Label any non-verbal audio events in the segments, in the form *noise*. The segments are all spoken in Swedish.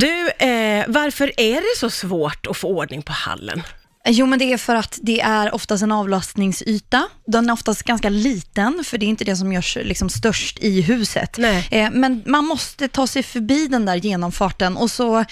Du, eh, varför är det så svårt att få ordning på hallen? Jo, men det är för att det är oftast en avlastningsyta. Den är oftast ganska liten, för det är inte det som görs liksom störst i huset. Eh, men man måste ta sig förbi den där genomfarten och så eh,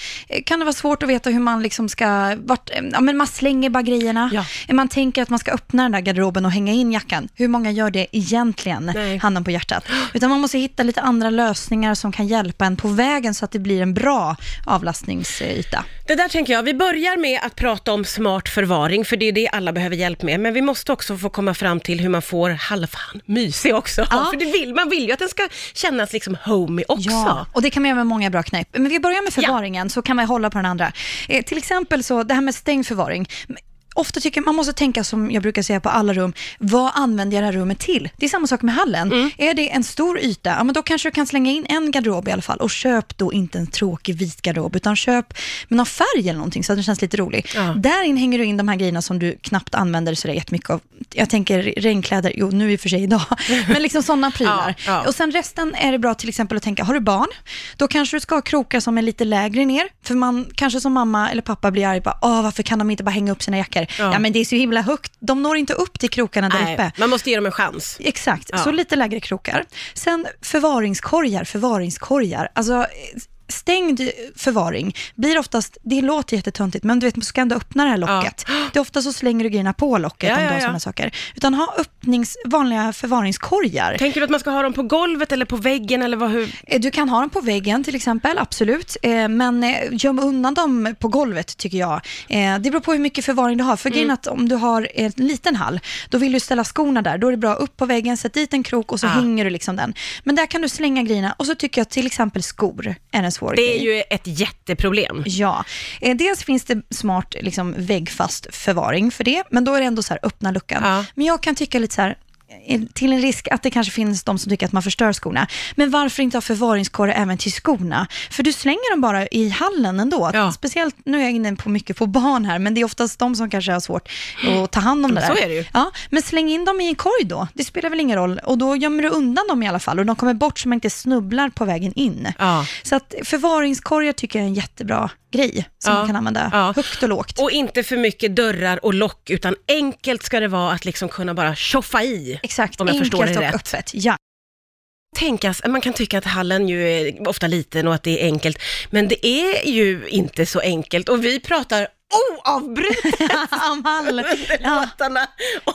kan det vara svårt att veta hur man liksom ska... Vart, eh, ja, men man slänger bara grejerna. Ja. Eh, Man tänker att man ska öppna den där garderoben och hänga in jackan. Hur många gör det egentligen? Nej. Handen på hjärtat. Utan man måste hitta lite andra lösningar som kan hjälpa en på vägen så att det blir en bra avlastningsyta. Det där tänker jag, vi börjar med att prata om smart förvaring, för det är det alla behöver hjälp med. Men vi måste också få komma fram till hur man får halvfan mysig också. Ja. För det vill, man vill ju att den ska kännas liksom homey också. Ja, och det kan man göra med många bra knep. Men vi börjar med förvaringen, så kan man hålla på den andra. Eh, till exempel så, det här med stängd förvaring. Ofta tycker man måste tänka som jag brukar säga på alla rum, vad använder jag det här rummet till? Det är samma sak med hallen. Mm. Är det en stor yta, ja men då kanske du kan slänga in en garderob i alla fall och köp då inte en tråkig vit garderob utan köp med någon färg eller någonting så att den känns lite rolig. Ja. Där in hänger du in de här grejerna som du knappt använder så det är jättemycket av. Jag tänker regnkläder, jo nu i och för sig idag, *laughs* men liksom sådana prylar. Ja, ja. Och sen resten är det bra till exempel att tänka, har du barn? Då kanske du ska ha krokar som är lite lägre ner, för man kanske som mamma eller pappa blir arg på, Åh, varför kan de inte bara hänga upp sina jackor? Ja. Ja, men det är så himla högt, de når inte upp till krokarna där uppe. Nej, man måste ge dem en chans. Exakt, Ja. så lite lägre krokar. Sen förvaringskorgar, förvaringskorgar. Alltså stängd förvaring blir oftast, det låter jättetöntigt, men du vet, man ska ändå öppna det här locket. Det är ofta så slänger du grejerna på locket Ja, om ja, du har ja. sådana saker. Utan ha öppnings, vanliga förvaringskorgar. Tänker du att man ska ha dem på golvet eller på väggen eller vad, hur? Eh, Du kan ha dem på väggen till exempel, absolut. Eh, Men eh, göm undan dem på golvet tycker jag. Det beror på hur mycket förvaring du har. För är att om du har en liten hall, då vill du ställa skorna där. Då är det bra upp på väggen, sätt dit en krok och så Ah. hänger du liksom den. Men där kan du slänga grejerna. Och så tycker jag till exempel skor är en svår Det grej. är ju ett jätteproblem. Ja, eh, dels finns det smart liksom, väggfast förvaring för det, men då är det ändå så här öppna luckan. Ja. Men jag kan tycka lite så här, till en risk att det kanske finns de som tycker att man förstör skorna. Men varför inte ha förvaringskorgar även till skorna? För du slänger dem bara i hallen ändå. Ja. Speciellt, nu är jag inne på mycket på barn här, men det är oftast de som kanske har svårt att ta hand om det Så där. är det ju. Ja, men släng in dem i en korg då. Det spelar väl ingen roll. Och då gömmer du undan dem i alla fall och de kommer bort så man inte snubblar på vägen in. Ja. Så att förvaringskorgar tycker jag är en jättebra grej som Ja, man kan använda ja. högt och lågt. Och inte för mycket dörrar och lock, utan enkelt ska det vara att liksom kunna bara tjoffa i. Exakt, om jag enkelt förstår det och rätt. öppet. Ja. Tänkas, man kan tycka att hallen ju är ofta liten och att det är enkelt, men det är ju inte så enkelt och vi pratar oavbrutet *laughs* Amal, *laughs* under ja, låtarna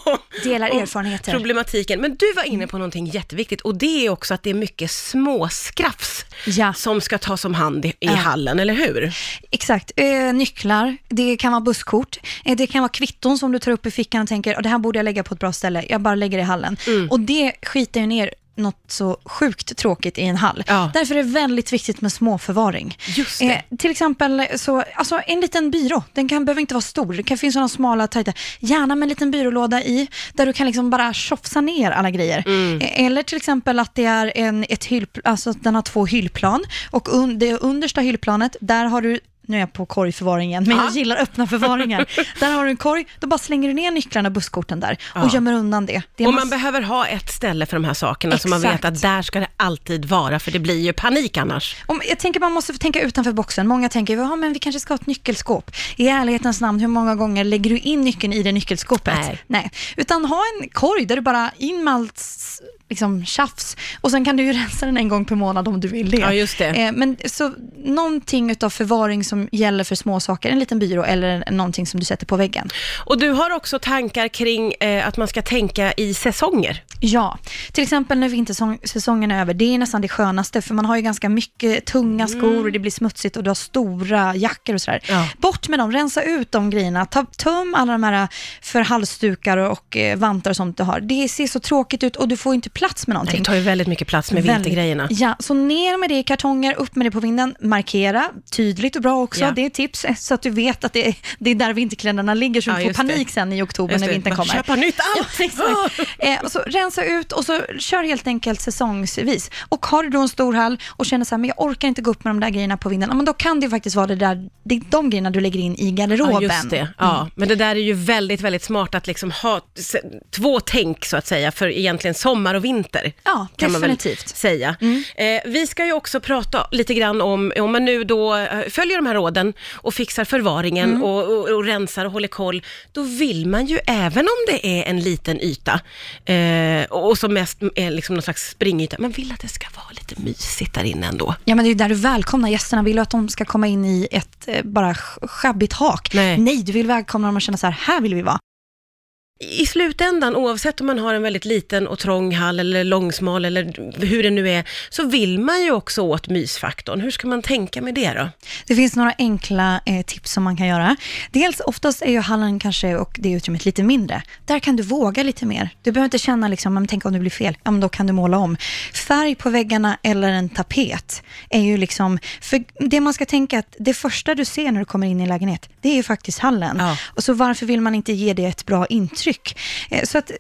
om, delar om erfarenheter. problematiken. Men du var inne på någonting jätteviktigt och det är också att det är mycket småskrafs Ja. som ska tas om hand i, i Ja. hallen, eller hur? Exakt. Eh, nycklar, det kan vara busskort, eh, det kan vara kvitton som du tar upp i fickan och tänker, "Åh, det här borde jag lägga på ett bra ställe, jag bara lägger det i hallen. Mm. Och det skiter ju ner något så sjukt tråkigt i en hall. Ja. Därför är det väldigt viktigt med småförvaring. Just det. Eh, till exempel, så, alltså en liten byrå, den kan, behöver inte vara stor. Det kan finnas sådana smala, tajta, gärna med en liten byrålåda i, där du kan liksom bara tjofsa ner alla grejer. Mm. Eh, Eller till exempel att det är en, ett hyll, alltså att den har två hyllplan och un, det understa hyllplanet, där har du nu är jag på korgförvaringen, men Ja. jag gillar öppna förvaringar. *laughs* där har du en korg, då bara slänger du ner nycklarna och busskorten där och Ja. gömmer undan det. det Och man behöver ha ett ställe för de här sakerna, så man vet Exakt. att där ska det alltid vara, för det blir ju panik annars. Om, jag tänker man måste tänka utanför boxen. Många tänker, ja men vi kanske ska ha ett nyckelskåp. I ärlighetens namn, hur många gånger lägger du in nyckeln i det nyckelskåpet? Nej. Utan ha en korg där du bara in med allt liksom, tjafs och sen kan du ju *laughs* rensa den en gång per månad om du vill det. Ja, just det. Eh, men så någonting utav förvaring som gäller för små saker, en liten byrå eller någonting som du sätter på väggen. Och du har också tankar kring eh, att man ska tänka i säsonger. Ja, till exempel när vintersäsongen är över, det är nästan det skönaste, för man har ju ganska mycket tunga skor och det blir smutsigt och du har stora jackor och sådär. Ja. Bort med dem, rensa ut de grejerna, ta, töm alla de här för halsdukar och eh, vantar och sånt du har. Det ser så tråkigt ut och du får inte plats med Det någonting. tar ju väldigt mycket plats med Väldigt. vintergrejerna. Ja, så ner med det i kartonger, upp med det på vinden, markera tydligt och bra också. Ja. Det är tips, eh, så att du vet att det är, det är där vinterkläderna ligger, så Ja, du får just det. panik sen i oktober Just när det, vintern kommer. Köpa nytt allt! Ja, *laughs* rensa ut och så kör helt enkelt säsongsvis. Och har du då en stor hall och känner så här, men jag orkar inte gå upp med de där grejerna på vinden, ja, men då kan det faktiskt vara det där, det är de grejerna du lägger in i garderoben. Ja, just det. Ja, men det där är ju väldigt, väldigt smart att liksom ha två tänk så att säga för egentligen sommar och vinter. Ja, kan man väl definitivt. säga. Eh, vi ska ju också prata lite grann om, om man nu då eh, följer de här råden och fixar förvaringen Mm. och, och, och rensar och håller koll, då vill man ju, även om det är en liten yta, eh, och, och som mest är liksom någon slags springyta, man vill att det ska vara lite mysigt där inne ändå. Ja, men det är ju där du välkomnar gästerna. Vill du att de ska komma in i ett eh, bara sjabbigt hak? Nej. du vill välkomna dem och känna så här, här vill vi vara. I slutändan, oavsett om man har en väldigt liten och trång hall eller långsmal eller hur det nu är, så vill man ju också åt mysfaktorn. Hur ska man tänka med det då? Det finns några enkla eh, tips som man kan göra. Dels oftast är ju hallen kanske och det utrymmet lite mindre. Där kan du våga lite mer. Du behöver inte känna liksom, men tänk om det blir fel. Ja, men då kan du måla om. Färg på väggarna eller en tapet är ju liksom, för det man ska tänka att det första du ser när du kommer in i en lägenhet, det är ju faktiskt hallen. Ja. Och så varför vill man inte ge det ett bra intryck? Eh, Så att eh,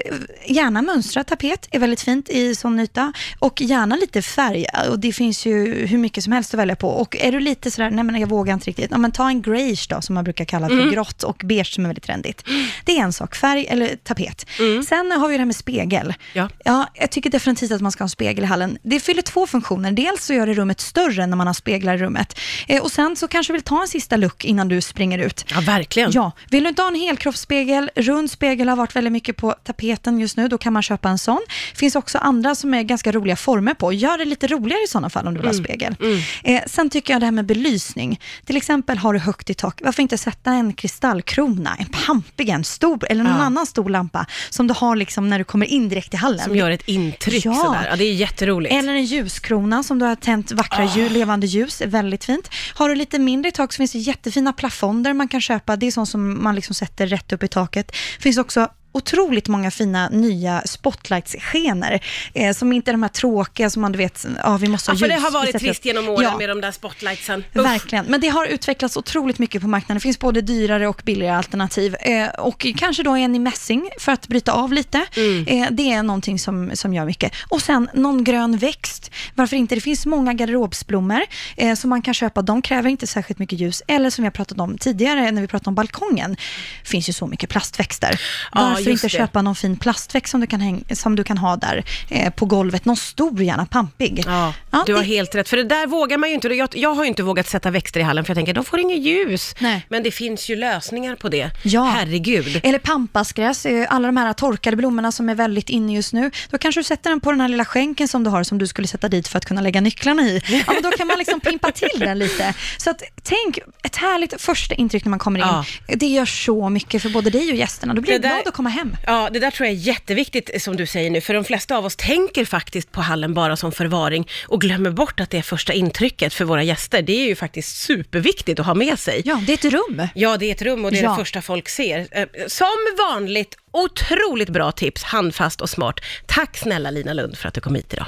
gärna mönstrad tapet är väldigt fint i sån yta och gärna lite färg och det finns ju hur mycket som helst att välja på. Och är du lite sådär, nej men jag vågar inte riktigt, ja, men ta en greige då som man brukar kalla för grått och beige som är väldigt trendigt. Det är en sak, färg eller tapet. Sen har vi det här med spegel. Ja. Ja, jag tycker definitivt att man ska ha en spegel i hallen. Det fyller två funktioner. Dels så gör det rummet större när man har speglar i rummet. Eh, och sen så kanske du vill ta en sista look innan du springer ut. Ja, verkligen. Ja, vill du inte ha en helkroppsspegel, rund spegel har varit väldigt mycket på tapeten just nu, då kan man köpa en sån. finns också andra som är ganska roliga former på. Gör det lite roligare i sådana fall om du vill ha spegel. Eh, sen tycker jag det här med belysning. Till exempel har du högt i tak, varför inte sätta en kristallkrona, en pampig, en stor eller någon Ja. annan stor lampa som du har liksom när du kommer in direkt i hallen. Som gör ett intryck Ja. sådär. Ja, det är jätteroligt. Eller en ljuskrona som du har tänt vackra ljus, levande ljus, väldigt fint. Har du lite mindre i tak så finns det jättefina plafonder man kan köpa. Det är sånt som man liksom sätter rätt upp i taket. Det finns också otroligt många fina nya spotlights-skenor, eh, som inte är de här tråkiga som man du vet, ja vi måste Ja, ha för det har varit trist genom åren Ja. med de där spotlightsen. Uff. Verkligen, men det har utvecklats otroligt mycket på marknaden. Det finns både dyrare och billigare alternativ. Eh, och kanske då en i mässing för att bryta av lite. Mm. Eh, det är någonting som, som gör mycket. Och sen någon grön växt. Varför inte? Det finns många garderobsblommor eh, som man kan köpa. De kräver inte särskilt mycket ljus. Eller som vi har pratat om tidigare när vi pratade om balkongen. Det finns ju så mycket plastväxter. Ja, Varför just inte det. köpa någon fin plastväxt som du kan, häng, som du kan ha där eh, på golvet? Någon stor, gärna pampig. Ja, Ja, du har det- helt rätt. För det där vågar man ju inte. Jag, jag har ju inte vågat sätta växter i hallen för jag tänker, de får inget ljus. Nej. Men det finns ju lösningar på det. Ja. Herregud. Eller pampasgräs, eh, alla de här torkade blommorna som är väldigt inne just nu. Då kanske du sätter den på den här lilla skänken som du har, som du skulle sätta dit för att kunna lägga nycklarna i. Ja, men då kan man liksom pimpa till den lite. Så att, tänk, ett härligt första intryck när man kommer in. Ja. Det gör så mycket för både dig och gästerna. Då blir där- glad att komma hem. Ja, det där tror jag är jätteviktigt som du säger nu, för de flesta av oss tänker faktiskt på hallen bara som förvaring och glömmer bort att det är första intrycket för våra gäster. Det är ju faktiskt superviktigt att ha med sig. Ja, det är ett rum. Ja, det är ett rum och det är Ja. det första folk ser. Eh, Som vanligt, otroligt bra tips, handfast och smart. Tack snälla Lina Lund för att du kom hit idag.